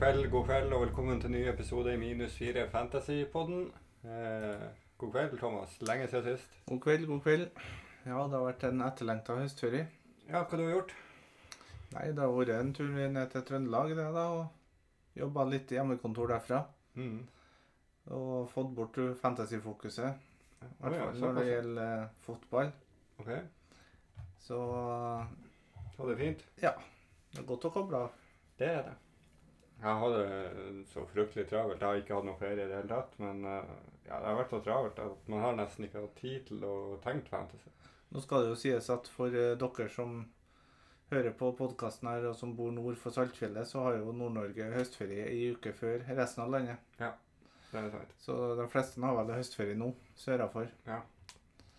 kveld, god kveld, og velkommen til ny episode i Minus 4 Fantasy-podden. Eh, god kveld, Thomas. Lenge siden sist. God kveld, god kveld. Ja, det har vært en etterlengta høstferie. Ja, hva du har gjort? Nei, det har vært en tur ned til Trøndelag, det da, og jobba litt i hjemmekontor derfra. Mm. Og fått bort fantasyfokuset. I hvert ja, fall når det gjelder eh, fotball. Ok, Så så det er fint. det er godt å koble av. Det er det. Jeg hadde så fryktelig travelt. Jeg har ikke hatt noe ferie i det hele tatt, men eh, ja, det har vært så travelt at man har nesten ikke hatt tid til å tenke fantasy. Nå skal det jo sies at for eh, dere som hører på podkasten her, og som bor nord for Saltfjellet, så har jo Nord-Norge høstferie i uke før resten av landet. Ja, Det er sant. Så de fleste har vel høstferie nå, sørafor.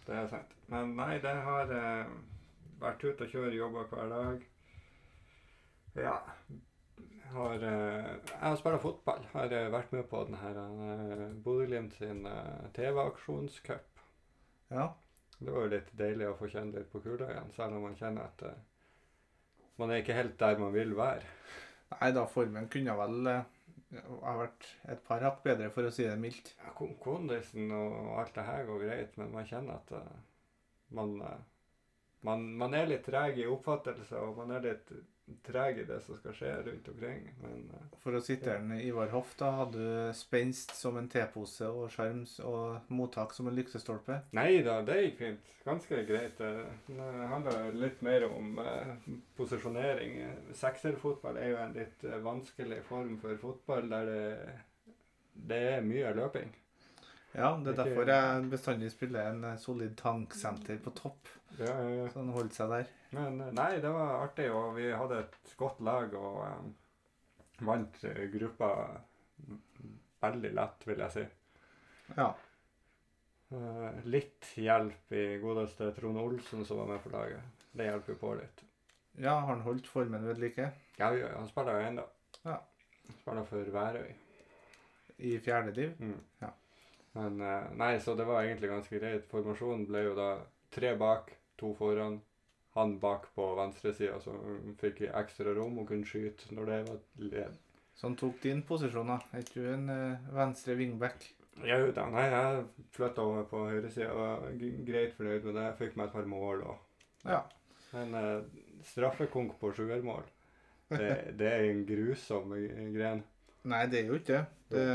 Det er sant. Men nei, det har eh, vært ute og kjøre jobber hver dag. Ja. Har, eh, jeg har spilt fotball. Har eh, vært med på denne eh, Bodø-Glimt sin TV-aksjonscup. Ja. Det var jo litt deilig å få kjenne litt på kula igjen, selv om man kjenner at man er ikke helt der man vil være. Nei da, formen kunne vel ha vært et par hakk bedre, for å si det mildt. Ja, Kondisen og alt det her går greit, men man kjenner at man, man, man er litt treg i oppfattelse, og man er litt treg i det som skal skje rundt omkring. Men eh, For å sitere den Ivar Hoff, da hadde du spenst som en tepose og skjerm og mottak som en lyktestolpe. nei da, det gikk fint. Ganske greit. Eh, Det handler litt mer om eh, posisjonering. Eh, Sekserfotball er jo en litt eh, vanskelig form for fotball der det, det er mye løping. Ja, det er derfor jeg bestandig spiller en eh, solid tanksenter på topp, Ja, ja, ja. så han holdt seg der. Men nei, det var artig, og vi hadde et godt lag og um, vant eh, gruppa veldig lett, vil jeg si. Ja. Uh, litt hjelp i godeste Trond Olsen som var med på laget. Det hjelper jo på litt. ja, har han holdt formen ved like Ja, ja, han spiller jo ennå. Ja. Han spiller for Værøy. i fjerde liv? Mm. Ja. Men eh, nei, så det var egentlig ganske greit. Formasjonen ble jo da tre bak, to foran. Han bak på venstresida, så hun fikk ekstra rom og kunne skyte når det var led. Så han tok din posisjon, da. Er ikke du en eh, venstre wingback? Ja, da, nei, jeg flytta over på høyresida og var greit fornøyd med det. Jeg fikk meg et par mål og Ja. Men eh, straffekonk på sjuermål, det, det er en grusom gren. Nei, det er jo ikke det. det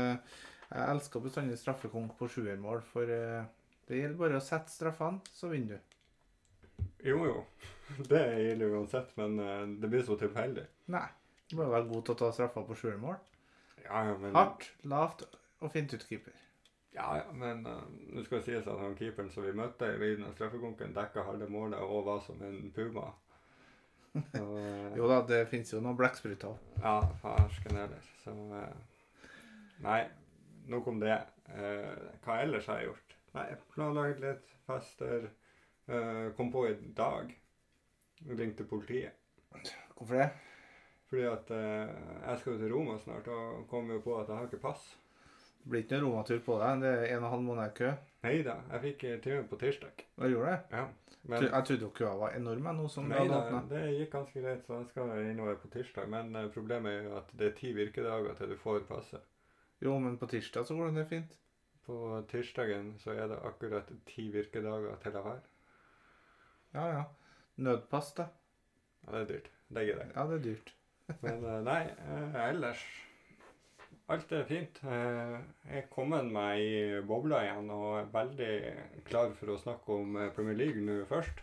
jeg elsker bestandig straffekonk på sjuermål, for eh, det gjelder bare å sette straffene, så vinner du. Jo, jo. Det gjelder uansett, men eh, det blir så tilfeldig. Nei. Du må jo være god til å ta straffer på sjuermål. Ja, ja, men Hardt, lavt og fint ut keeper. Ja, ja, men uh, nå skal det sies at han keeperen som vi møtte i straffekonken, dekka halve målet og var som en puma. Så, Jo da, det finnes jo noen blekkspruter. Ja, farsken heller. Så uh, Nei, nok om det. Eh, hva ellers har jeg gjort? Nei, planlagt litt fester. eh, kom på i dag. Ringte politiet. Hvorfor det? Fordi at eh, jeg skal jo til Roma snart, og kom jo på at jeg har ikke pass. Det blir ikke noen romatur på deg. Det er en og en halv måned kø. Nei da, jeg fikk eh, time på tirsdag. Hva gjorde det? Ja. Men Jeg trodde jo køa var enorm nå som nei da, det gikk ganske greit, så jeg skal innover på tirsdag. Men problemet er jo at det er ti virkedager til du får passet. Jo, men på tirsdag så går det ned fint. På tirsdagen så er det akkurat ti virkedager til jeg har. Ja, ja. Nødpass, da. Ja, det er dyrt. Det gidder jeg. Ja, det er dyrt. Men eh, nei, eh, ellers Alt er fint. Eh, Jeg er kommet meg i bobla igjen og er veldig klar for å snakke om Premier League nå først.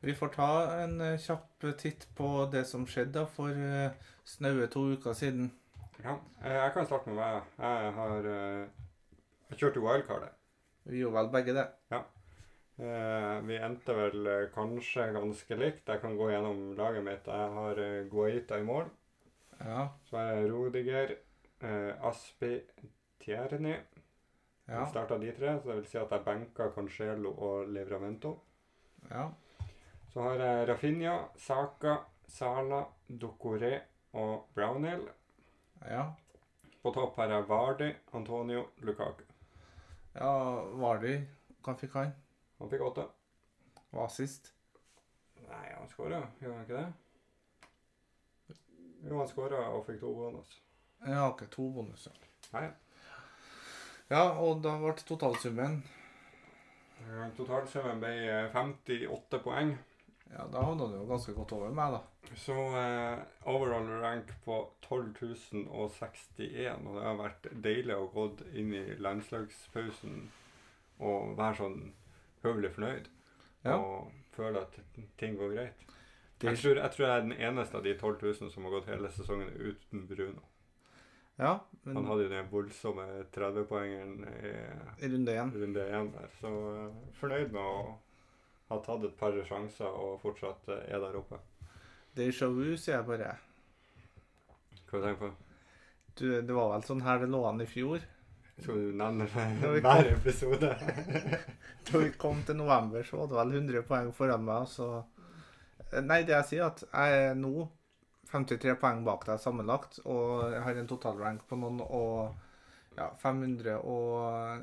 Vi får ta en kjapp titt på det som skjedde for snaue to uker siden. Ja, eh, jeg kan starte med meg. Jeg har eh, jeg kjørte wildcardet. Vi gjorde vel begge det. Ja. Vi endte vel eh, kanskje ganske likt. Jeg kan gå gjennom laget mitt. Jeg har eh, Guaita i mål. Ja. Så har jeg Rodiger, eh, Aspi, Tierni. Ja. Jeg starta de tre, så det vil si at jeg benka Cancelo og Livramento. ja. Så har jeg Rafinha, Saka, Sala, Dokoré og Brownhill. Ja. På topp her er Vardi, Antonio, Lukaku. ja Vardy, hva fikk han? Han fikk åtte. Hva sist. Nei, han skåra, gjorde han ikke det? Jo, han skåra og fikk to bonus. Ja, ok. to bonuser. Nei. Ja, og da ble totalsummen Eh, Totalsummen ble eh, 58 poeng. Ja, da havna du jo ganske godt over meg, da. Så eh, overall rank på 12.061, Og det har vært deilig å gå inn i landslagspausen og være sånn høvelig fornøyd. Ja. Og føle at ting går greit. Jeg tror, jeg tror jeg er den eneste av de 12 000 som har gått hele sesongen uten Bruno. Ja, men... Han hadde jo den voldsomme 30-poengeren i runde én runde én der. Så eh, fornøyd med å ha tatt et par sjanser og fortsatt eh, er der oppe. Déjà vu, sier jeg bare. Hva tenker du på? Du, det var vel sånn her det lå an i fjor. Skal du nevne Ja, vi hver episode? Da vi kom til november, så var det vel 100 poeng foran meg. Så Nei, det jeg sier, at jeg er nå 53 poeng bak deg sammenlagt, og jeg har en totalrank på noen og ja, 500 og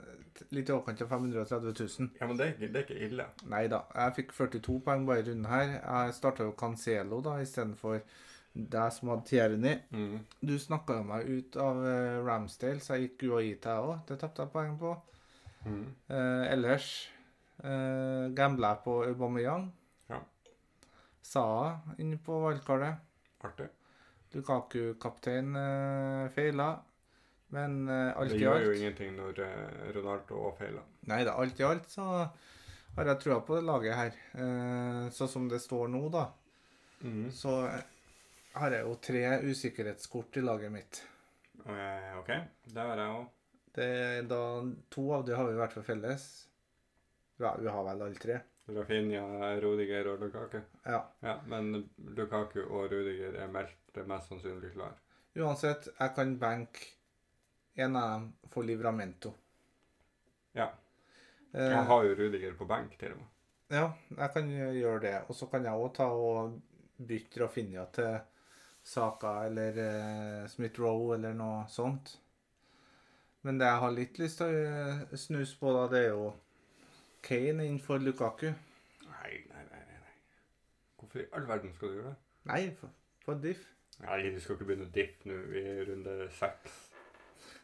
litt i overkant av 530 000. Ja, men det, er ikke- det er ikke ille. Nei da, jeg fikk 42 poeng bare i runden her. Jeg starta jo Cancelo da, istedenfor deg som hadde Tierney. Mm. Du snakka jo meg ut av eh, Ramsdale, så jeg gikk UAI til deg òg. Det tapte jeg poeng på. Mm. Eh, ellers eh, gambla jeg på Aubameyang. Ja. Saha inne på valgkartet. Artig. Lukaku-kaptein eh, feila. Men uh, alt Det gjør jo ingenting når uh, Ronaldo feiler. Nei da, alt i alt så har jeg trua på det laget her. Uh, sånn som det står nå, da, Mm. så har jeg jo tre usikkerhetskort i laget mitt. Eh, OK, det har jeg òg. Da To av de har vi i hvert fall felles. Ja, vi har vel alle tre. Rafinha, Rudiger og Lukaku. Ja. Ja, men Lukaku og Rudiger er meldt mest sannsynlig klar. Uansett, jeg kan benke en av dem for Livramento. Ja. Eh, Jeg har jo Rudiger på benk, til og med. ja, jeg kan gjøre det. Og så kan jeg òg ta og bytte Rafinha til Saka eller eh, Smith Roe eller noe sånt. Men det jeg har litt lyst til å snus snuse på, da, det er jo Kane innenfor Lukaku. Nei, nei, nei, nei. Hvorfor i all verden skal du gjøre det? Nei, for, for diff. Nei, du skal ikke begynne å diffe nå i runde seks.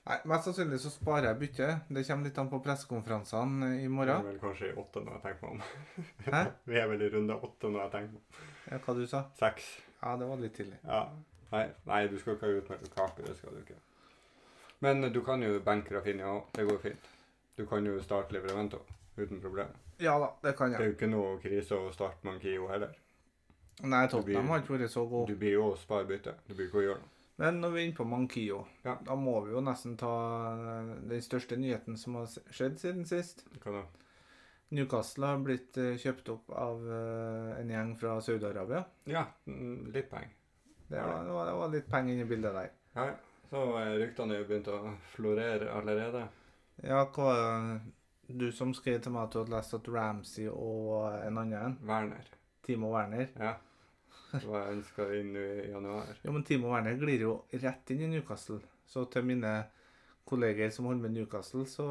Nei, Mest sannsynlig så sparer jeg byttet. Det kommer litt an på pressekonferansene i morgen. Vi er vel kanskje i åtte når jeg tenker meg om. Hæ? Vi er vel i runde åtte når jeg tenker meg om. Ja, hva du sa Seks. Ja, det var litt tidlig. Ja. Nei, nei, du skal ikke ha ut kake. Det skal du ikke. Men du kan jo benke Rafinha òg. Det går fint. Du kan jo starte Livrevento uten problem. Ja da, det kan jeg. Det er jo ikke noe krise å starte Mankio heller. Nei, Tottenham har ikke vært så god. Du blir jo å spare bytte. Du blir ikke å gjøre noe. Men når vi er inne på Mankio, Ja. da må vi jo nesten ta eh, den største nyheten som har skjedd siden sist. Hva da? Newcastle har blitt eh, kjøpt opp av eh, en gjeng fra Saudi-Arabia. Ja, litt penger. Det, var- det, var- det var litt penger inni i bildet der. Ja. Så ryktene jo begynt å florere allerede. Ja, hva Du som skrev til meg at du hadde lest at Ramsey og en annen Werner. Timo Werner Ja. Var jeg ønska inn i januar. Jo, men Timo Werner glir jo rett inn i Newcastle. Så til mine kolleger som holder med Newcastle, så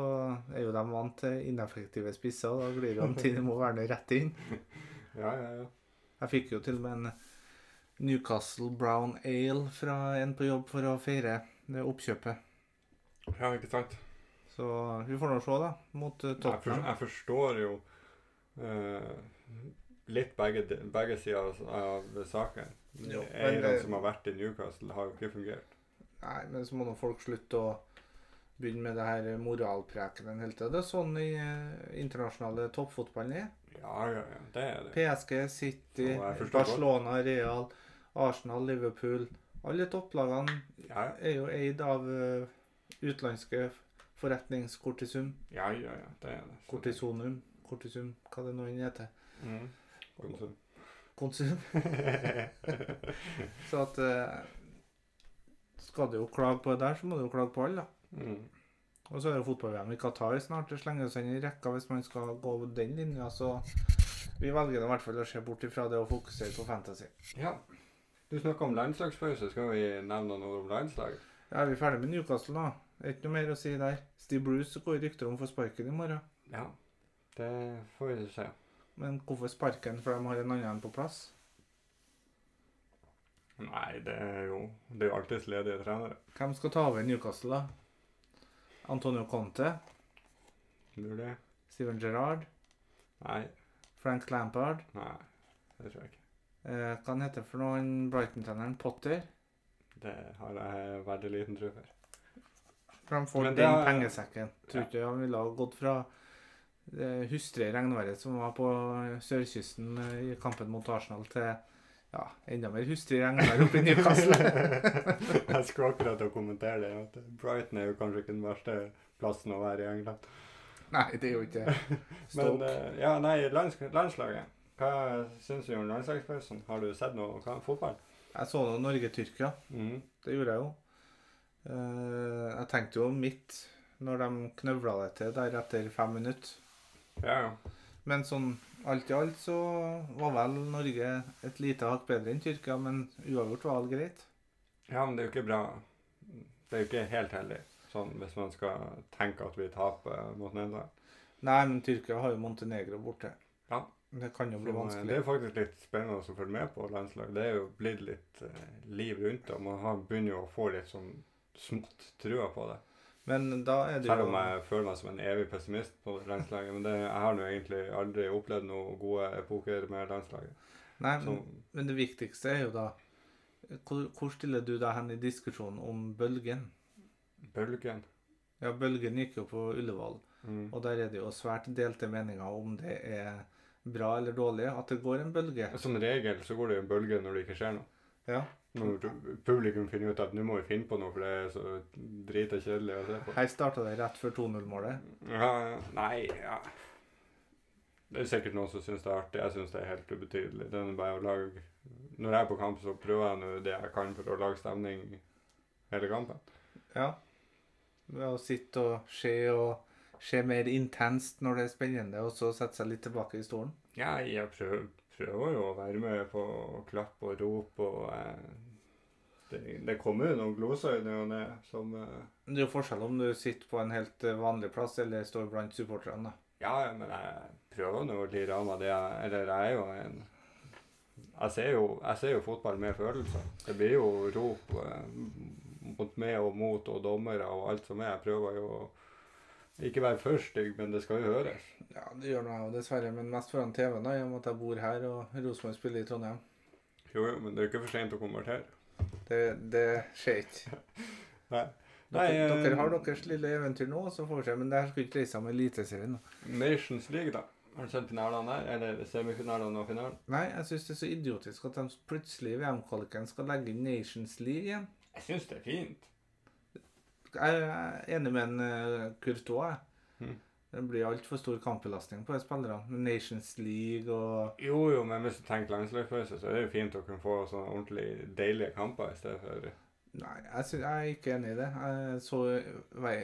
er jo de vant til ineffektive spisser. og Da glir jo han Timo Werner rett inn. Ja, ja, ja. Jeg fikk jo til og med en Newcastle Brown Ale fra en på jobb for å feire det oppkjøpet. Ja, ikke sant? Så vi får nå se, da, mot eh, Tottenham. jeg forstår jo eh, litt begge, begge sider av, saken. Eierne som har vært i Newcastle, har jo ikke fungert. Nei, men så må nå folk slutte å begynne med det her moralprekenen hele tida. Det er sånn i eh, internasjonale toppfotballen er. Ja, ja, ja. Det er det. PSG, City, Barcelona, Real, Arsenal, Liverpool. Alle topplagene Ja, er jo eid av eh, utenlandske forretningskortisum. ja, ja. ja det er det. Kortisonum. Kortisum, hva det nå enn heter. Mm. Konsum. Konsum. Så at eh, Skal du jo klage på det der, så må du jo klage på alle, da. Mm. Og så er det fotball-VM i Qatar snart. Det slenger seg inn i rekka hvis man skal gå den linja. Så vi velger i hvert fall å se bort ifra det og fokusere på fantasy. Ja. Du snakka om landslagspause. Skal vi nevne noe om landslaget? Ja, er vi ferdig med Newcastle nå? Det er ikke noe mer å si der. Steve Bruce går rykter om å få sparken i morgen. Ja. Det får vi se. Men hvorfor sparken? For de har en annen på plass? Nei, det er jo Det er jo alltids ledige trenere. Hvem skal ta over Newcastle, da? Antonio Conte? Mulig? Steven Gerrard? Nei. Frank Lampard? Nei, det tror jeg ikke. Eh, hva han heter for noen Brighton-treneren? Potter? Det har jeg veldig liten tro for. For han får den pengesekken. Tror Ja. ikke han ville ha gått fra eh, hustrig regnværet som var på sørkysten eh, i kampen mot Arsenal, til ja, enda mer hustrig regnvær oppe i Newcastle. jeg skulle akkurat til å kommentere det. at Brighton er jo kanskje ikke den verste plassen å være i England. Nei, det er jo ikke Stoke. Men ja, nei, lands landslaget. Hva syns du om landslagspausen? Har du sett noe hva, fotball? Jeg så nå Norge-Tyrkia. Mm. Det gjorde jeg jo. Eh, jeg tenkte jo midt når de knøvla det til der etter fem minutter. Ja, ja. Men sånn alt i alt så var vel Norge et lite hakk bedre enn Tyrkia, men uavgjort var alt greit. Ja, men det er jo ikke bra. Det er jo ikke helt heldig, sånn hvis man skal tenke at vi taper mot Nederland. Nei, men Tyrkia har jo Montenegro borte. Ja. Det kan jo bli Så, eh, vanskelig. Det er faktisk litt spennende å følge med på landslag. Det er jo blitt litt eh, liv rundt det, og man har, begynner jo å få litt sånn smått trua på det. Men da er det Selv om jeg føler meg som en evig pessimist på landslaget. Men det, jeg har nå egentlig aldri opplevd noen gode epoker med landslaget. Nei, Så, men, men det viktigste er jo da hvor, hvor stiller du deg hen i diskusjonen om bølgen? bølgen. Ja, bølgen gikk jo på Ullevål, Mm. og der er det jo svært delte meninger om det er bra eller dårlig at det går en bølge. Som regel så går det jo en bølge når det ikke skjer noe. Ja. Når publikum finner ut at nå må vi finne på noe, for det er så drita kjedelig å se på. Her starta det rett før 2-0-målet. Ja, nei, ja. Det er sikkert noen som syns det er artig. Jeg syns det er helt ubetydelig. Det er bare å lage Når jeg er på kamp, så prøver jeg det jeg kan for å lage stemning hele kampen. Ja. Ved å sitte og se og se mer intenst når det er spennende, og så sette seg litt tilbake i stolen. Ja, jeg prøver, prøver jo å være med på å klappe og rope og eh, det, det kommer jo noen gloser i ny og ne som eh, Det er jo forskjell om du sitter på en helt eh, vanlig plass eller står blant supporterne. Ja, ja, men jeg prøver nå å lire av meg det jeg Eller jeg er jo en jeg ser jo, jeg ser jo fotball med følelser. Det blir jo rop eh, mot meg og mot og dommere og alt som er. Jeg prøver jo å ikke være for stygg, men det skal jo høres. Ja, det gjør nå jeg jo dessverre, men mest foran TV-en, i og med at jeg bor her og Rosenborg spiller i Trondheim. Jo, jo, men det er jo ikke for sent å konvertere. Det, det skjer ikke. Nei. Nei, dere, dere har deres lille eventyr nå, så får vi se. Men det her skal ikke dreie seg om Eliteserien. Nations League, da. Har du sett finalene der? Eller semifinalene og finalen? Nei, jeg syns det er så idiotisk at de plutselig i VM-kvaliken skal legge inn Nations League igjen. Jeg syns det er fint. Jeg er enig med en uh, Courtois. jeg. Mhm. Det blir altfor stor kampbelastning på spillerne. Nations League og Jo, jo, men hvis du tenker landslagspause, så er det jo fint å kunne få sånne ordentlig deilige kamper i stedet for Nei, jeg, synes, jeg er ikke enig i det. Jeg så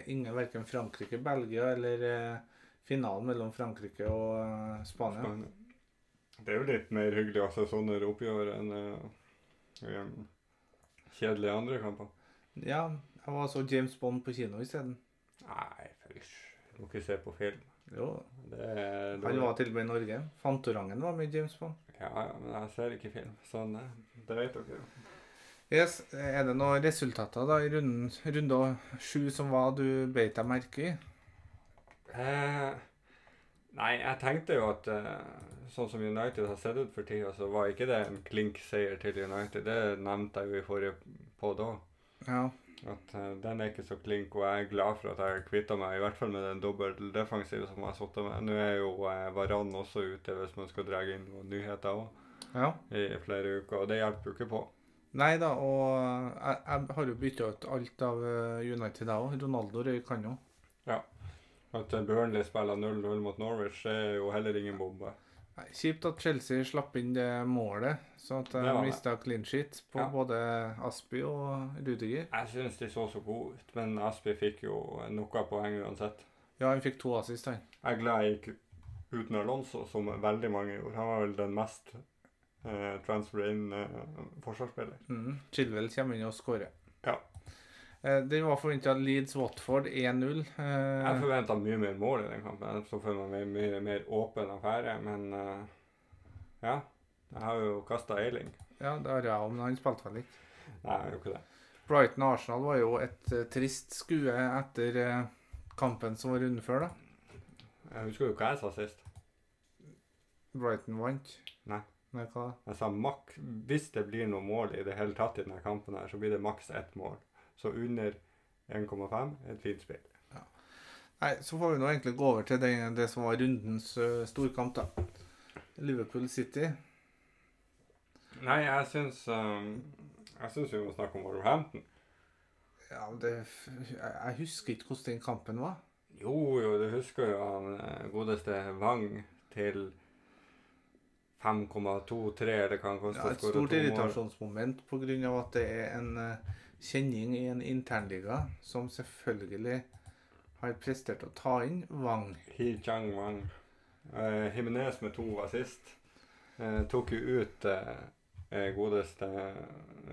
ingen verken Frankrike, Belgia eller eh, finalen mellom Frankrike og eh, Spania. Spania. Det er jo litt mer hyggelig å se sånne oppgjør enn uh, kjedelige andre kamper. Ja, jeg var så James Bond på kino isteden. Nei, fysj. Du må ikke se på film. Jo, Det er han var til og med i Norge. Fantorangen var med James Bond. Ja, ja, men jeg ser ikke film. Sånn, eh, det vet dere jo. Yes, Er det noen resultater da i runden, runde sju som var du beit deg merke i? Eh, nei, jeg tenkte jo at eh, sånn som United har sett ut for tida, så var ikke det en klink seier til United. Det nevnte jeg jo i forrige podd òg. Ja. At uh, den er ikke så klink, og jeg er glad for at jeg kvitta meg i hvert fall med den dobbeldefensive som jeg har sittet med. Nå er jo uh, Varan også ute hvis man skal dra inn noen nyheter òg ja. i flere uker, og det hjelper jo ikke på. Nei da, og jeg, jeg har jo bytta ut alt av eh, United, jeg òg. Ronaldo røyk han Ja, At eh, Burnley spiller 0-0 mot Norwich, er jo heller ingen bombe. Nei, Kjipt at Chelsea slapp inn det målet, sånn at de mista clean sheet på Ja. både Aspi og Rudiger. Jeg syns de så så gode ut, men Aspi fikk jo noe poeng uansett. Ja, han fikk to assist, han. Jeg er glad jeg gikk uten Alonso, som veldig mange gjorde. Han var vel den mest eh, transfer in eh, forsvarsspiller. Mm. Chilwell kommer inn og skårer. Eh, det var forventa Leeds-Watford 1-0. Jeg Eh, forventa mye mer mål i den kampen. Jeg så for meg en mye mer åpen affære, men eh, ja. Jeg har jo kasta Eiling. Ja, det har jeg òg, men han spilte vel ikke. Nei, jeg gjorde ikke det. Brighton-Arsenal var jo et trist skue etter kampen som var runden før, da. Jeg husker jo hva jeg sa sist. Brighton vant. Nei. Nei, hva? Jeg sa mak hvis det blir noe mål i det hele tatt i denne kampen, her, så blir det maks ett mål. Så under 1,5 et fint spill. Nei, så får vi nå egentlig gå over til det, det som var rundens uh, storkamp, da. Liverpool City. Nei, jeg syns um, Jeg syns vi må snakke om Wolverhampton. Ja, det Jeg, husker ikke hvordan den kampen var. Jo, jo, du husker jo han eh, godeste Wang til 5,23, eller hva han koster. Ja, et stort irritasjonsmoment pga. at det er en eh, kjenning i en internliga som selvfølgelig har prestert å ta inn Wang. He Chang Wang. Eh, Jimenez med to assist. eh, tok jo ut eh, godeste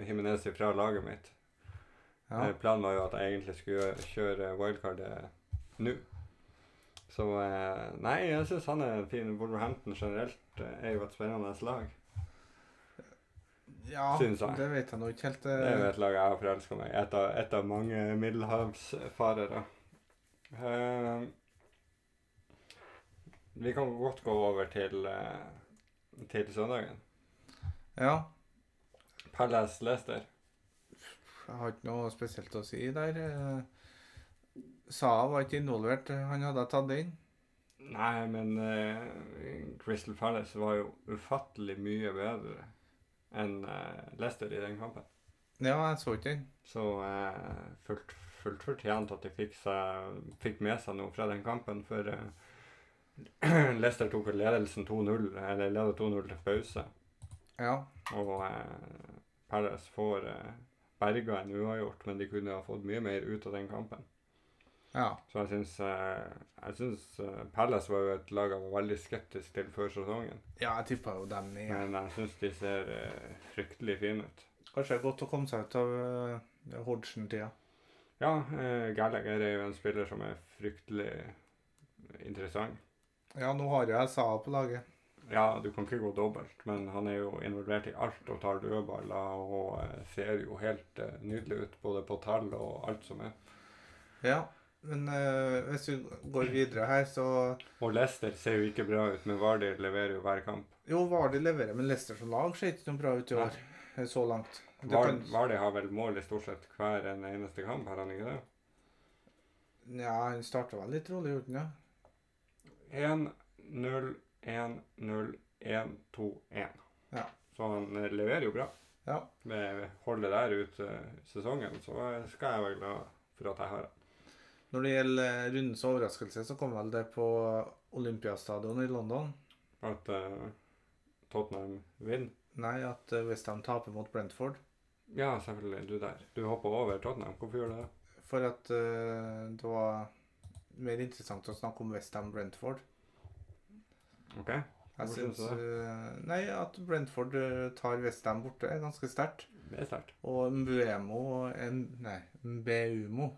Jimenez fra laget mitt. Ja. Eh, planen var jo at jeg egentlig skulle kjøre wildcardet nå. Så eh, Nei, jeg syns han er fin. Wolverhampton generelt eh, er jo et spennende lag. Ja, Syns jeg. det vet jeg nå ikke helt. Det er eh, et lag jeg har forelska meg i. Et, av- et av mange middelhavsfarere. Uh, vi kan godt gå over til, uh, til søndagen. Ja. Palace Leicester. Jeg har ikke noe spesielt å si der. eh. Saa var ikke involvert. Han hadde tatt inn. Nei, men uh, Crystal Palace var jo ufattelig mye bedre enn eh, Leicester i den kampen. Ja, jeg så ikke den. Så eh, fullt, fullt fortjent at de fikk, seg, fikk med seg noe fra den kampen. For eh, Leicester tok ledelsen 2-0, eller ledet 2-0 til pause. Ja. Og eh, Palace får eh, berga en uavgjort, men de kunne ha fått mye mer ut av den kampen. Ja. Så jeg syns, eh, jeg syns eh, Palace var jo et lag jeg var veldig skeptisk til før sesongen. Ja, jeg tippa jo dem ned. Men jeg syns de ser eh, fryktelig fine ut. Kanskje det er godt å komme seg ut av uh, Hodgson-tida. Ja, uh, Gallagher er jo en spiller som er fryktelig interessant. Ja, nå har jo jeg SA på laget. Ja, du kan ikke gå dobbelt, men han er jo involvert i alt og tar dødballer og ser jo helt nydelig ut både på tall og alt som er. Ja, men eh, hvis vi går videre her, så Og Leicester ser jo ikke bra ut, men Vardy leverer jo hver kamp. Jo, Vardy leverer, men Leicester som lag ser ikke noe bra ut i år. Nei. Så langt. Var, Vardy har vel mål i stort sett hver en eneste kamp, har han ikke det? ja, han starta vel litt rolig, gjorde han ja? 1, 0, 1, 0, 1, 2, 1. Ja. Så han eh, leverer jo bra. Ja. Med holdet der ut eh, sesongen, så eh, skal jeg være glad for at jeg har han. Når det gjelder eh, rundens overraskelse, så kom vel det på Olympiastadion i London. At uh, Tottenham vinner. Nei, at eh, Westham taper mot Brentford. Ja, selvfølgelig. Du der. Du hopper over Tottenham. Hvorfor gjør du det? For at uh, det var mer interessant å snakke om Westham Brentford. OK? Hvorfor syns du det? Nei, at Brentford tar Westham borte, er ganske sterkt. Det er sterkt. Og Mbuemo Nei, Mbeumo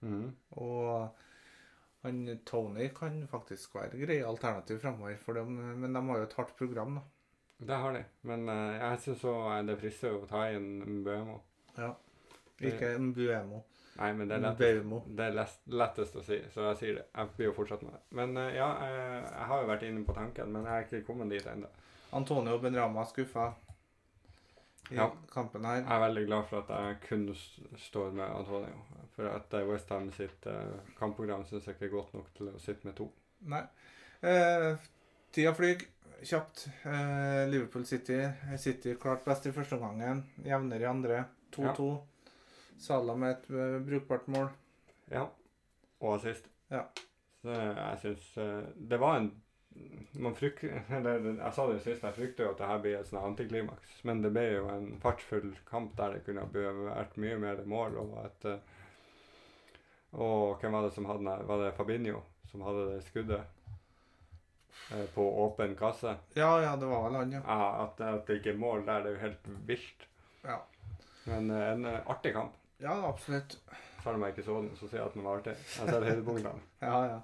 Mhm. og han Tony kan faktisk være greie alternativ framover, men de har jo et hardt program, da. Det har de. Men uh, jeg syns òg det frister å ta inn Mbuemo. Ja. Ikke Mbuemo. Nei, men det er lettest, det er lest, lettest å si, så jeg sier det. Jeg blir jo fortsatt med det. Men uh, ja, jeg, jeg har jo vært inne på tanken, men jeg er ikke kommet dit ennå. Antonio Benrama skuffa i Ja. kampen her. Jeg er veldig glad for at jeg kun står med Antonio. For at West Westham sitt eh, kampprogram syns jeg ikke er godt nok til å sitte med to. Nei. Eh, tida flyr kjapt. Eh, Liverpool City City klart best i første omgang. Jevnere i andre. 2-2. Salah med et uh, brukbart mål. Ja. Og assist. Ja. Så jeg syns uh, Det var en man fryk, eller, Jeg sa det sist, jeg frykter jo at det her blir et sånn antiklimaks. Men det ble jo en fartsfull kamp der det kunne vært mye mer mål. Og at eh, Og hvem var det som hadde den? Var det Fabinho som hadde det skuddet eh, på åpen kasse? Ja, ja, det var vel han, ja. Ja, at, at det ikke er mål der, det er jo helt vilt. Ja, Men eh, en artig kamp. ja absolutt. Selv om jeg ikke så den, så sier jeg at den var artig. Jeg ser høydepunktene. Ja, ja.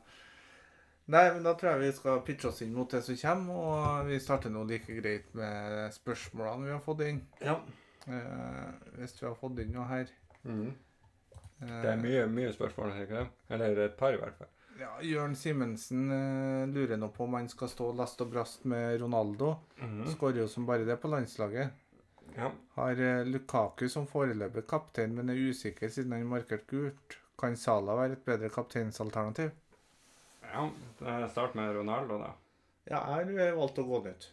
Nei, men da tror jeg vi skal pitche oss inn mot det som kommer, og vi starter nå like greit med spørsmålene vi har fått inn. Ja. Eh, hvis vi har fått inn noe her. Mhm. Eh, Det er mye, mye spørsmål her, ikke det? Eller et par, i hvert fall. Ja, Jørn Simensen eh, lurer nå på om han skal stå last og brast med Ronaldo. Skårer jo som bare det på landslaget. Ja. Har eh, Lukaku som foreløpig kaptein, men er usikker siden han markerte gult. Kan Sala være et bedre kapteinsalternativ? Ja. Start med Ronaldo, da. Ja, jeg har valgt å gå nytt.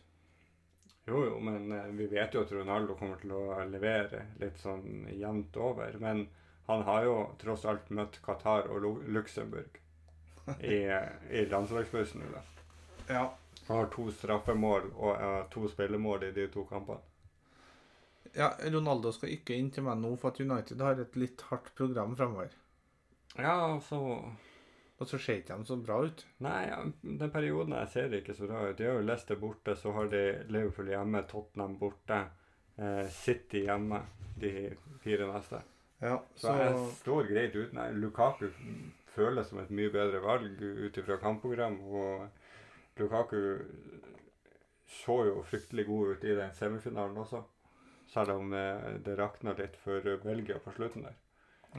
Jo, jo, men eh, vi vet jo at Ronaldo kommer til å levere litt sånn jevnt over. Men han har jo tross alt møtt Qatar og Lu- Luxembourg i, i landslagspausen nå, da. Ja. Han har to straffemål og uh, to spillemål i de to kampene. ja, Ronaldo skal ikke inn til meg nå, for at United har et litt hardt program fremover. Ja, altså Og så ser ikke de så bra ut. Nei, den perioden jeg ser ikke så bra ut. De har jo Leicester borte, så har de Liverpool hjemme, Tottenham borte, eh, City hjemme, de fire neste. Ja, Så, så jeg står greit uten. Lukaku føles som et mye bedre valg ut ifra kampprogram. Og Lukaku så jo fryktelig god ut i den semifinalen også. Selv om eh, det rakna litt for Belgia på slutten der.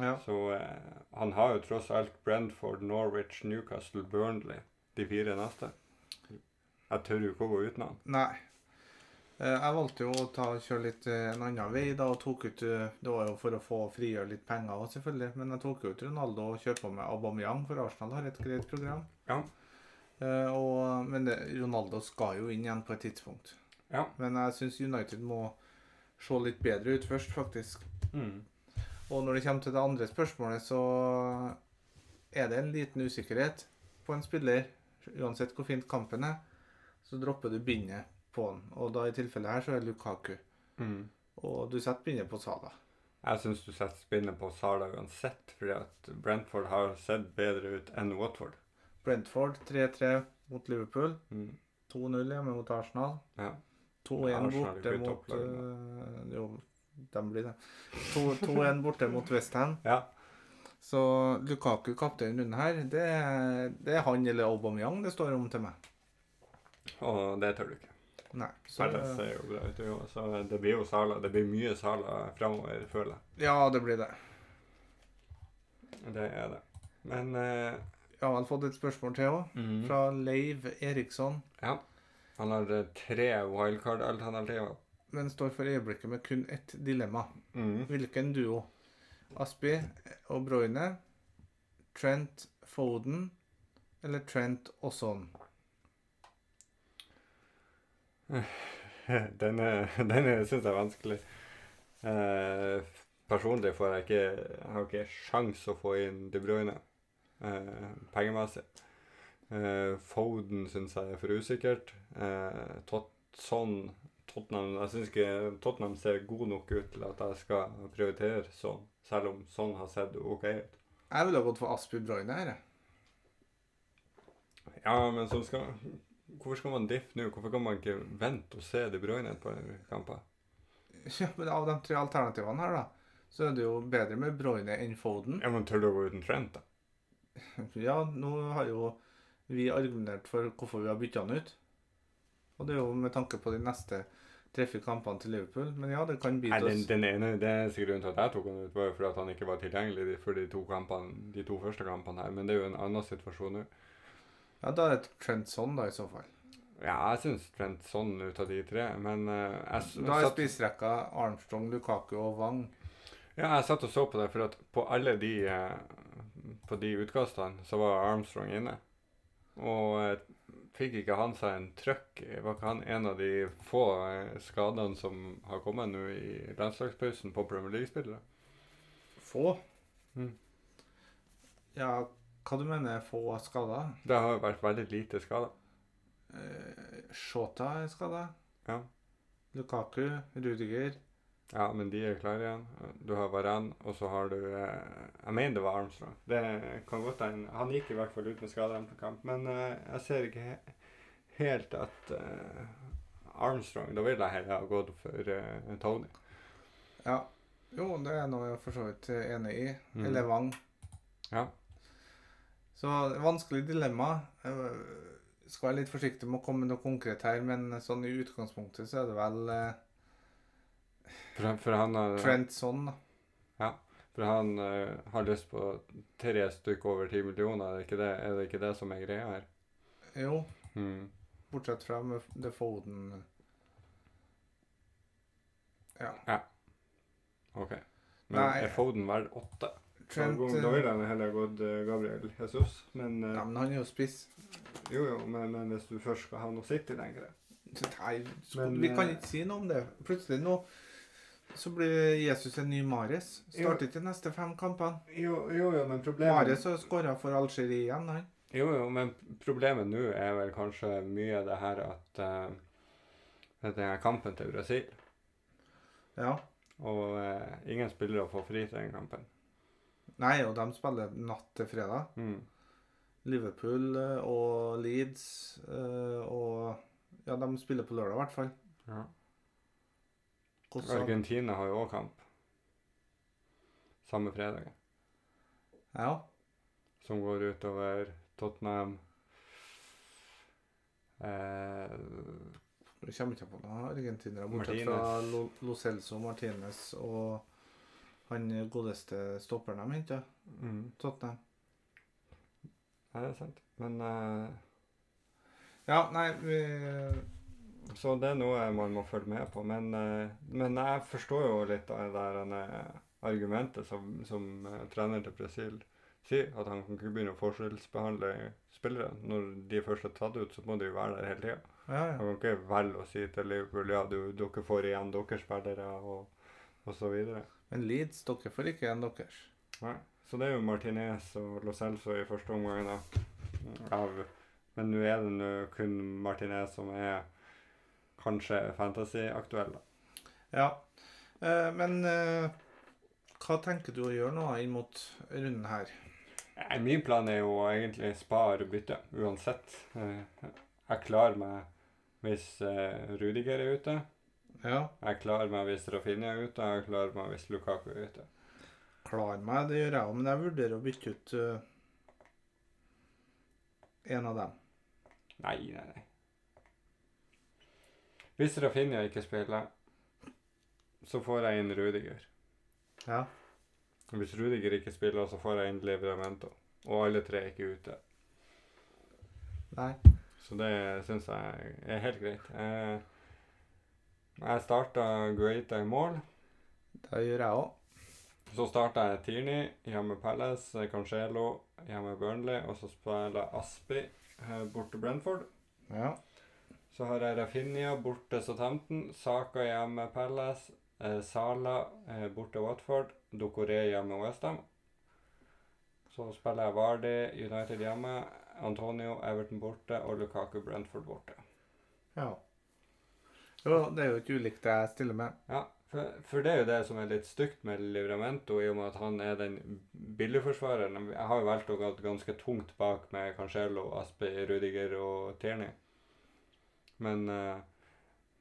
Ja. Så eh, han har jo tross alt Brentford, Norwich, Newcastle, Burnley. De fire neste. Jeg tør jo ikke å gå uten han. Nei. Eh, Jeg valgte jo å ta, kjøre litt eh, en annen vei da, og tok ut eh, Det var jo for å få frigjøre litt penger også, selvfølgelig. Men jeg tok ut Ronaldo og kjørte på med Aubameyang, for Arsenal har et greit program. Ja. Eh, og, men det, Ronaldo skal jo inn igjen på et tidspunkt. Ja. Men jeg syns United må se litt bedre ut først, faktisk. Mm. Og når det kommer til det andre spørsmålet, så er det en liten usikkerhet på en spiller. Uansett hvor fint kampen er, så dropper du bindet på den. Og da i tilfellet her så er det Lukaku. Mm. Og du setter bindet på Sala. Jeg syns du setter bindet på Sala uansett, fordi at Brentford har sett bedre ut enn Watford. Brentford 3-3 mot Liverpool. Mm. 2-0 hjemme mot Arsenal. Ja. 2-1 er borte mot Jo, de blir det. 2-1 borte mot Westham. ja. Så Lukaku kaptein runden her, det, det er han eller Aubameyang det står om til meg. Og det tør du ikke. Nei. Så, ser jo bra ut, jo. Så det blir jo Sala. Det blir mye Sala framover, føler jeg. ja, det blir det. Det er det. Men eh, Jeg har vel fått et spørsmål til òg, fra Leiv Eriksson. Ja. Han har tre wildcard-alternativer. Men står for øyeblikket med kun ett dilemma. Mm. Hvilken duo? Aspi og Broyne, Trent Foden eller Trent og Son? Den, den syns jeg er vanskelig. Eh, personlig får jeg ikke Jeg har ikke sjans å få inn De Bruyne eh, pengemessig. Eh, Foden syns jeg er for usikkert. Eh, Tot sånn Tottenham Jeg syns ikke Tottenham ser god nok ut til at jeg skal prioritere sånn, selv om sånn har sett OK ut. Jeg ville gått for Aspi Broyne her, jeg. Ja, men så skal Hvorfor skal man diffe nå? Hvorfor kan man ikke vente og se De Bruyne på kamper? Ja, men av de tre alternativene her, da, så er det jo bedre med Broyne enn Foden. Ja, men Tør du å gå uten Trent, da? Ja, nå har jo vi argumentert for hvorfor vi har bytta han ut. Og det er jo med tanke på de neste tre-fire kampene til Liverpool. Men ja, det kan bite den, oss. den ene det eneste grunnen til at jeg tok han ut, var jo fordi at han ikke var tilgjengelig for de to, kampene, de to første kampene her. Men det er jo en annen situasjon nå. Ja, Da er det Trent Son, da, i så fall. Ja, jeg syns Trent Son ut av de tre, men uh, jeg, Da er satt, spiserekka Armstrong, Lukaku og Wang. ja, jeg satt og så på det, for at på alle de eh, På de utkastene så var Armstrong inne. Og eh, fikk ikke han seg en trøkk? Var ikke han en av de få eh, skadene som har kommet nå i landslagspausen på Premier League-spillere? Få. Mm. Ja, hva du mener få skader? Det har vært veldig lite skader. Eh, Shota er skada. Ja. Lukaku, Rudiger. Ja, men de er klare igjen. Du har Varan, og så har du eh, Jeg mener det var Armstrong. Det kan godt hende. Han gikk i hvert fall ut med skade på kamp, men eh, jeg ser ikke he helt at eh, Armstrong Da ville jeg heller ha gått for eh, Tony. Ja. Jo, det er noe jeg for så vidt enig i. Mm. Eller Wang. Ja. Så vanskelig dilemma. Jeg skal være litt forsiktig med å komme med noe konkret her, men sånn i utgangspunktet så er det vel eh, For, for han har, Trent Son, da. for han uh, har lyst på tre stykker over ti millioner. Er det, ikke det, er det ikke det som er greia her? Jo, Mm. bortsett fra med The Foden. Ja OK. Men Nei. er Foden verdt åtte? Trent eh, ville heller gått eh, Gabriel Jesus. Men uh, Ja, men han er jo spiss. jo, jo, men, men hvis du først skal ha noe City lenger Nei, sko- Men, vi kan eh, ikke si noe om det. Plutselig nå så blir Jesus en ny Mares. Starter ikke neste fem kampene. Jo, jo, jo, men problemet Mares har skåra for Algerie igjen, han. Jo, jo, men problemet nå er vel kanskje mye det her at uh, Den her kampen til Brasil. Ja. Og uh, ingen spillere får fri til den kampen. Nei, og de spiller natt til fredag. Mm. Liverpool eh, og Leeds uh, og Ja, de spiller på lørdag, i hvert fall. Ja. Hvordan Argentina har jo òg kamp. Samme fredag. Ja. Som går utover Tottenham eh, Jeg kommer ikke på noen argentinere, bortsett fra Lo, Lo Celso Martinez og han godeste stopperen de henta. mm. Tottenham. Ja, det er sant. Men eh, Ja, nei, vi Så det er noe man må følge med på. Men, eh, men jeg forstår jo litt av det der eh, argumentet som, som eh, trener til Brasil sier. At han kan ikke begynne å forskjellsbehandle spillere. Når de først er tatt ut, så må de jo være der hele tida. Ja, ja. Han kan ikke velge å si til Liverpool ja, du, dere får igjen deres spillere og, og så videre. Men Leeds, dere får ikke igjen deres. Nei. Så det er jo Martinez og Lo Celso i første omgang. da. Av, men nå er det nå kun Martinez som er kanskje fantasy-aktuell. da. Ja. Eh, men eh, hva tenker du å gjøre nå inn mot runden her? Min plan er jo egentlig spare bytte, uansett. Eh, Jeg klarer meg hvis Rudiger er ute. Ja. Jeg klarer meg hvis Rafinha er ute. Jeg klarer meg hvis Lukaku er ute. Klarer meg, det gjør jeg òg, men jeg vurderer å bytte ut uh, en av dem. Nei, nei, nei. Hvis Rafinha ikke spiller, så får jeg inn Rudiger. Ja. Hvis Rudiger ikke spiller, så får jeg inn Livramento. Og alle tre er ikke ute. Nei. Så det syns jeg er helt greit. Jeg, jeg starta Guaita i mål. Det gjør jeg òg. Så starta jeg Tierney hjemme med Palace, Cancelo hjemme med Burnley, og så spiller jeg Aspi eh, borte Brentford. Ja. Så har jeg Rafinha borte Southampton, Saka hjemme Palace, eh, Sala eh, borte Watford, Dokoré hjemme Westham. Så spiller jeg Vardy United hjemme, Antonio Everton borte og Lukaku Brentford borte. ja. Jo, det er jo ikke ulikt det jeg stiller med. Ja, for, for det er jo det som er litt stygt med Livramento, i og med at han er den billigforsvareren. Jeg har jo valgt å gå ganske tungt bak med Cancelo, Aspe, Rudiger og Tierney. Men, eh,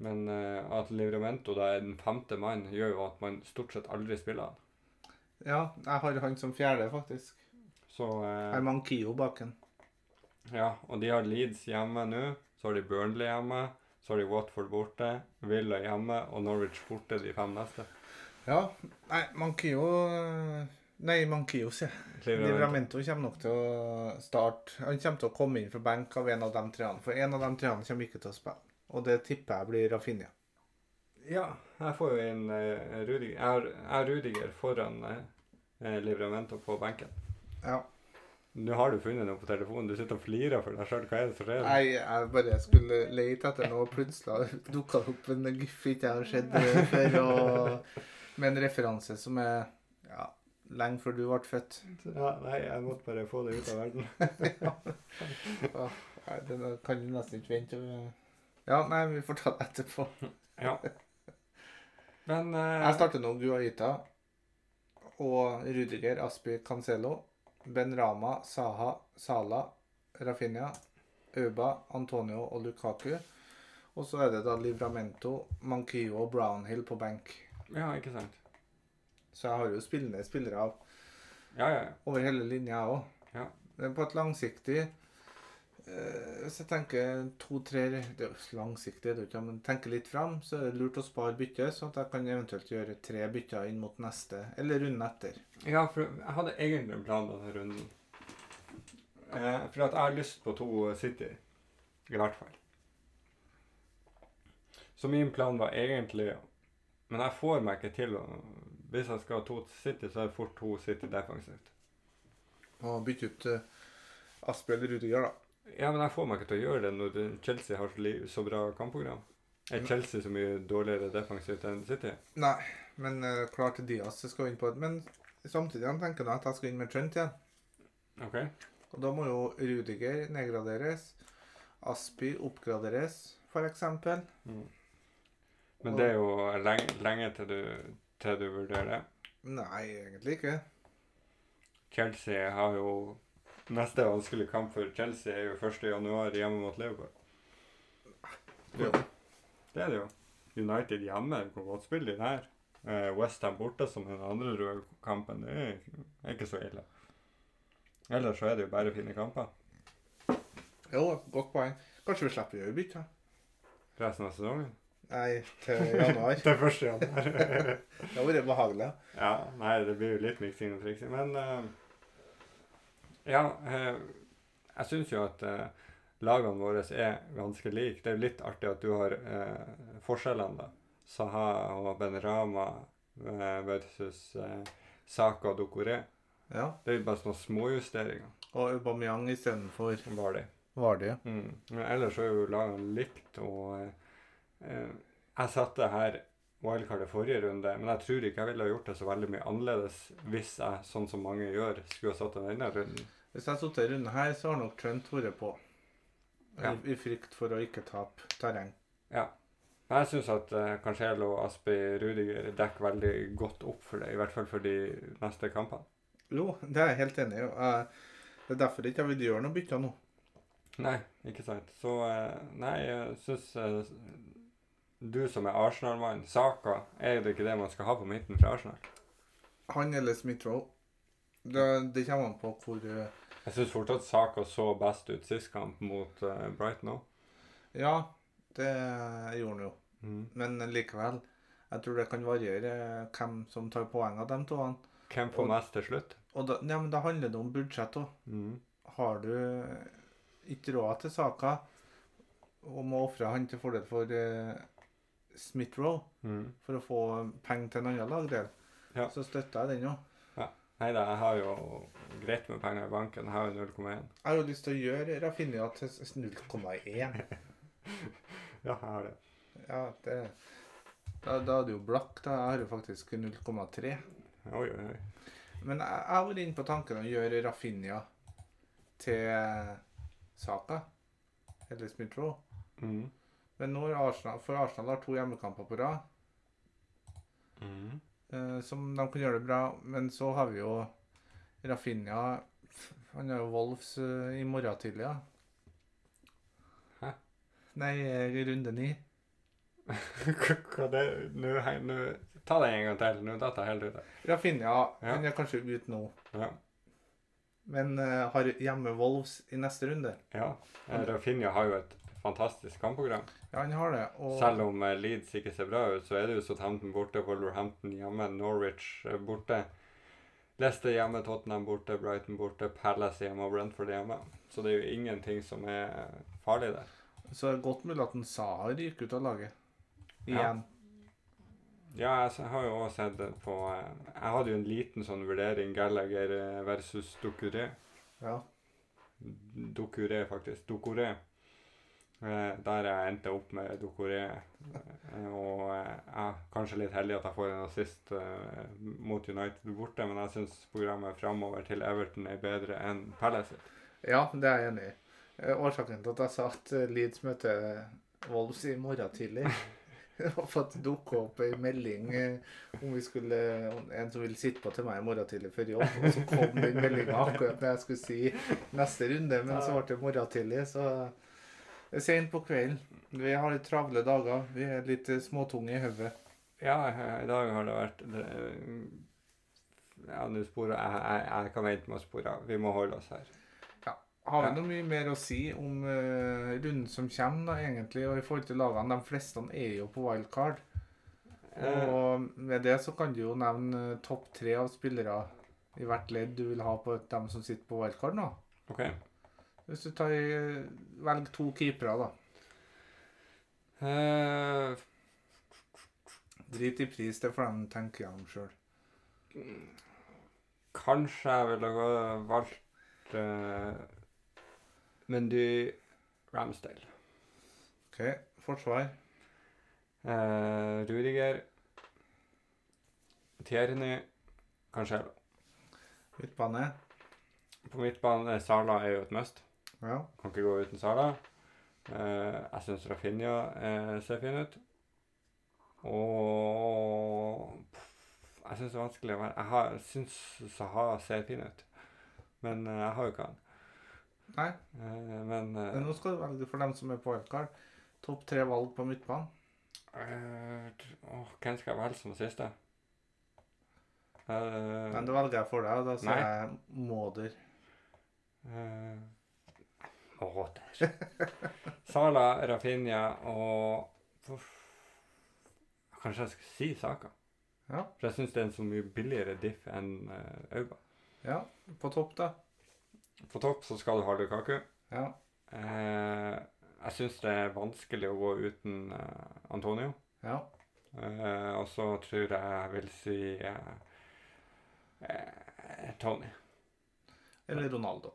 men eh, at Livramento da er den femte mann, gjør jo at man stort sett aldri spiller han. Ja, jeg har han som fjerde, faktisk. Så Jeg eh, har Mankio baken. ja, og de har Leeds hjemme nå. Så har de Burnley hjemme. Så har de Watford borte, Villa hjemme og Norwich borte de fem neste. Ja. Nei, eh, Nei, Mankios, ja. Livramento. Kommer nok til å starte Han kommer til å komme inn fra benk av en av de treene. For en av de treene kommer ikke til å spille. Og det tipper jeg blir Rafinha. Ja, jeg får jo inn uh, Rudiger. Jeg har, Rudiger foran uh, Livramento på benken. Ja. Nå har du funnet noe på telefonen. Du sitter og flirer for deg sjøl. Hva er det som skjer? Nei, jeg bare skulle lete etter noe, og plutselig dukka det opp en gif ikke jeg har sett før. Og, med en referanse som er lenge før du ble født. Ja, nei, jeg måtte bare få det ut av verden. Nei, Den kan du nesten ikke vente. Ja, nei, vi får ta det etterpå. Ja. Men uh... Jeg starter nå Guaita og Rudiger, Aspi, Cancelo, Ben Rama, Saha, Sala, Rafinha, Auba, Antonio og Lukaku. Og så er det da Livramento, Mankio og Brownhill på benk. Ja, ikke sant. Så jeg har jo spillende spillere av Ja, ja, ja. over hele linja, jeg òg. Ja, På et langsiktig eh, Hvis jeg tenker to-tre Det er langsiktig, det er jo ikke, men tenker litt fram, så er det lurt å spare byttet, sånn at jeg kan eventuelt gjøre tre bytter inn mot neste, eller runden etter. Ja, for jeg hadde egentlig en plan denne runden. Eh, for at jeg har lyst på to City, i hvert fall. Så min plan var egentlig Men jeg får meg ikke til å Hvis han skal ha to City, så er det fort to City defensivt. Og bytte ut uh, Asbjørn Rudiger, da. Ja, men jeg får meg ikke til å gjøre det når Chelsea har så, bra kampprogram. Er Chelsea så mye dårligere defensivt enn City? Nei, men uh, klart Diaz skal inn på et Men samtidig han tenker jeg at jeg skal inn med Trent igjen. OK? Og da må jo Rudiger nedgraderes. Aspi oppgraderes, f.eks. Mm. Men det er jo lenge, lenge til, du, til du vurderer. Nei, egentlig ikke. Chelsea har jo Neste vanskelige kamp for Chelsea er jo 1. januar hjemme mot Liverpool. Jo. Det er det jo. United hjemme kan godt spille de her. Eh, Westham borte som den andre røde kampen, det er, er ikke så ille. Ellers så er det jo bare fine kamper Jo, godt poeng. Kanskje vi slipper å gjøre bytte? resten av sesongen. Nei, til januar. til er 1. januar. Det har vært behagelig. ja, nei, det blir jo litt miksing og triksing, men uh, Ja, Uh, jeg syns jo at uh, lagene våre er ganske like. Det er jo litt artig at du har forskjellene, da. Saha og Benrama versus Saka og Dokore. Ja. Det er jo bare sånne småjusteringer. Og Aubameyang istedenfor Var det. Vardy. Mm. Men ellers er jo lagene likt, og jeg satte her wildcardet i forrige runde, men jeg tror ikke jeg ville ha gjort det så veldig mye annerledes hvis jeg, sånn som mange gjør, skulle ha satt den denne runden. Hvis jeg satt i runden her, så har nok Trent vært på. Ja. I, I frykt for å ikke tape terreng. Ja. Men jeg syns at uh, Cancelo, Aspi, Rudiger dekker veldig godt opp for det, i hvert fall for de neste kampene. Jo, det er jeg helt enig i. Uh, Det er derfor ikke jeg vil gjøre noe bytte nå. Nei, ikke sant. Så uh, nei, jeg syns eh, du som er Arsenal-mann, Saka, er det ikke det man skal ha på midten fra Arsenal? Han eller Smith-Roll. Det, det kommer an på hvor eh, Jeg syns fortsatt Saka så best ut sist kamp mot uh, Brighton òg. Ja, det gjorde han jo. Mm. Men likevel. Jeg tror det kan variere eh, hvem som tar poeng av dem to. Hvem får Og- mest til slutt? Da, ja, men da handler det om budsjett òg. Mm. Har du ikke råd til Saka om å ofre han til fordel for uh, Smith-Roe Mm. for å få penger til en annen lagdel, Ja. så støtter jeg den òg. Nei da, jeg har jo greit med penger i banken. Jeg har jo 0,1. Jeg har jo lyst til å gjøre Rafinha til 0,1. Ja, jeg har det. Ja, det da, da er det jo blakk. da. Jeg har jo faktisk 0,3. Oi, oi, oi. Men jeg, jeg har vært inne på tanken å gjøre Rafinha til Saka. Eller Smith-Roe. Mm. Men når Arsenal, for Arsenal har to hjemmekamper på rad, Mm. eh, som de kan gjøre det bra. Men så har vi jo Rafinha Han har jo Wolves eh, i morgen tidlig, ja. Hæ? Nei, eh, runde ni. Hva det Nå, nå Ta det en gang til. Nå datt jeg helt ut. Rafinha Ja. han er kanskje ute nå, Ja. men uh, har hjemme Wolves i neste runde. ja. Eh, Rafinha har jo et fantastisk kampprogram. Ja, han har det. Og Selv om eh, Leeds ikke ser bra ut, så er det jo Southampton borte, Wolverhampton hjemme, Norwich eh, borte. Leicester hjemme, Tottenham borte, Brighton borte, Palace hjemme og Brentford hjemme. Så det er jo ingenting som er farlig der. så er godt mulig at en Saha gikk ut av laget. Ja. Igjen. Ja, jeg har jo også sett det på eh, Jeg hadde jo en liten sånn vurdering Gallagher versus Ducouré. Ja. Ducouré, faktisk. Ducouré. Eh, der jeg endte opp med Ducouré. Eh, og eh, jeg er kanskje litt heldig at jeg får en assist mot United borte, men jeg syns programmet framover til Everton er bedre enn Palace. ja, det er jeg enig i. Årsaken til at jeg sa at Leeds møter Wolves i morgen tidlig, at det dukket opp en melding om vi skulle en som ville sitte på til meg i morgen tidlig før jobb. Og så kom den meldinga akkurat når jeg skulle si neste runde, men så ble det morgen tidlig, så det er sent på kvelden. Vi har litt travle dager. Vi er litt eh, småtunge i hodet. Ja, eh, i dag har det vært Ja, nå sporer jeg, jeg Jeg kan vente med å spore. Vi må holde oss her. Ja. har vi Ja. noe mye mer å si om uh, runden som kommer, da, egentlig? Og i forhold til lagene, de fleste er jo på wildcard. Eh, Og med det så kan du jo nevne eh, topp tre av spillere i hvert ledd du vil ha på dem som sitter på wildcard nå. OK. Hvis du tar eh, Velg to keepere, da. Uh, Drit i pris, det får de tenke gjennom sjøl. kanskje jeg ville valgt uh, Mendy Ramsdale. OK, forsvar. Uh, Rudiger. Tierney. Cancelo. Midtbane. På midtbane Sala er jo et must. Ja. Kan ikke gå uten Sala. Eh, jeg syns Rafinha eh, ser fin ut. Og pff, jeg syns det er vanskelig å være Jeg har- syns Saha ser fin ut, men eh, jeg har jo ikke han. Nei, men men nå skal du velge for dem som er på wildcard. Topp tre valg på midtbanen. åh, Hvem skal jeg velge som siste? Uh, Men det velger jeg for deg, da sier jeg Måder. Eh, Måter. Sala, Rafinha og Uff. Kanskje jeg skal si Saka. Ja. For jeg syns det er en så mye billigere diff enn uh, Auba. ja. På topp, da. På topp så skal du ha Lukaku. Ja. Eh, jeg syns det er vanskelig å gå uten uh, Antonio. Ja. Eh, og så tror jeg jeg vil si eh, eh, Tony. Eller Ronaldo.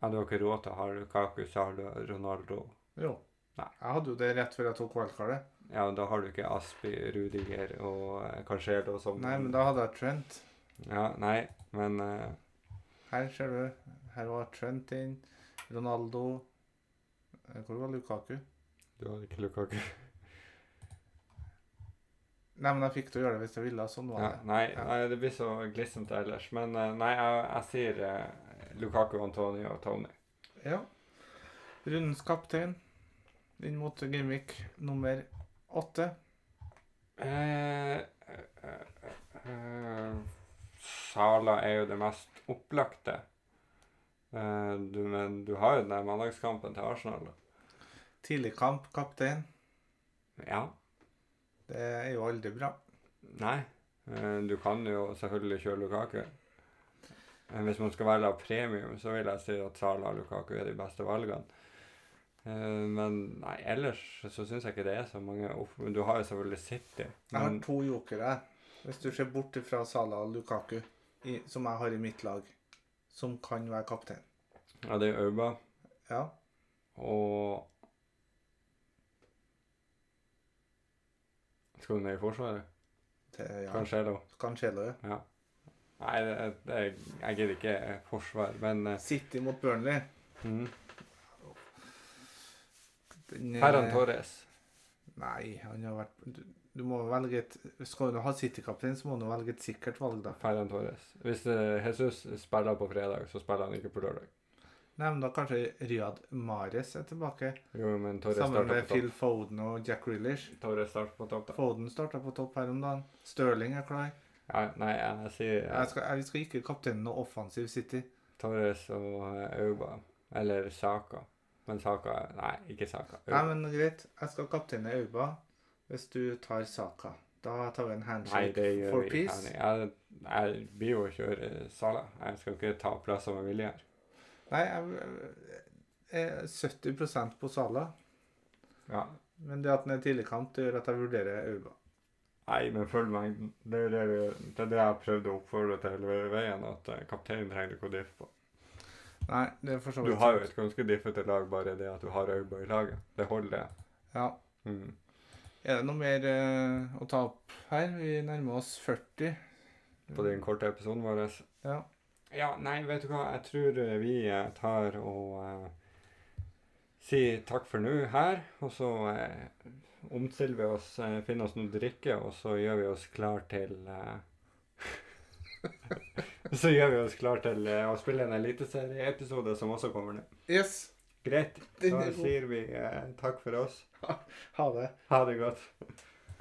Hadde ikke råd til å ha Lukaku, så har du Ronaldo. Jo. Nei. Jeg hadde jo det rett før jeg tok wildcardet. Ja, da har du ikke Aspi, Rudiger og eh, Cancelo som Nei, men da hadde jeg Trent. Ja, nei, men eh, Her ser du. Her var Trent inn. Ronaldo. Eh, Hvor var Lukaku? du hadde ikke Lukaku. Nei, men jeg fikk til å gjøre det hvis jeg ville. Sånn var Ja, det. nei, Ja. nei, det blir så glissent ellers. Men nei, jeg, jeg sier Lukaku, Antonio og Tony. Ja. Rundens kaptein inn mot Gimmick nummer åtte. Eh, eh, eh, eh, Sala er jo det mest opplagte. Eh, du, men du har jo den der mandagskampen til Arsenal. Tidlig kamp, kaptein. Ja. Det er jo aldri bra. Nei. Eh, du kan jo selvfølgelig kjøre Lukaku. Men hvis man skal velge av premium, så vil jeg si at Sala og Lukaku er de beste valgene. Eh, men nei, ellers så syns jeg ikke det er så mange. Du har jo selvfølgelig City. Jeg har to jokere. Hvis du ser bort fra Sala og Lukaku, i, som jeg har i mitt lag, som kan være kaptein. ja, det er Auba Ja. og Skal du ned i Forsvaret? Det, ja. Cancelo? Cancelo, ja. Ja. Nei, det, det, jeg gidder ikke forsvar, men eh, City mot Burnley. mhm. Den, eh, Torres. Nei, han har vært du, du må velge et Skal du ha City-kaptein, så må du velge et sikkert valg, da. Ferran Torres. Hvis eh, Jesus spiller på fredag, så spiller han ikke på lørdag. Nei, men da kanskje Riyad Mares er tilbake. Jo, men Torres Sammen med på topp. Phil Foden og Jack Grealish. Torres starter på topp, da. Foden starta på topp her om dagen. Stirling er klar. Ja, nei, jeg sier eh, Jeg skal, jeg, vi skal ikke kapteinen og offensiv City. Torres og Auba. Eller Saka. Men Saka Nei, ikke Saka. Nei, men greit. Jeg skal kapteine Auba hvis du tar Saka. Da tar vi en Nei, handshake gjør for vi peace. Jeg, jeg blir jo å kjøre Sala. Jeg skal ikke ta plasser med vilje her. Nei, jeg er 70% på Sala. Ja. Men det at den er tidligkamp, det gjør at jeg vurderer Auba. Nei, men følg mengden. Det er det, det er det jeg prøvde å oppfordre til hele veien, at eh, kapteinen trenger ikke å diffe på. Nei, det er for så Du har jo et ganske diffete lag, bare det at du har Auba i laget. Det holder. Ja. Mm. Er det noe mer uh, å ta opp her? Vi nærmer oss 40. På den korte episoden vår. Ja. Ja, nei, vet du hva. Jeg tror eh, vi tar og uh, sier takk for nå her. Og så eh, omstiller vi oss, eh, finner oss noe drikke, og så gjør vi oss klar til eh, Så gjør vi oss klar til eh, å spille en eliteserieepisode som også kommer nå. Yes. Greit. Så er sier vi eh, takk for oss. Ha det. Ha det godt.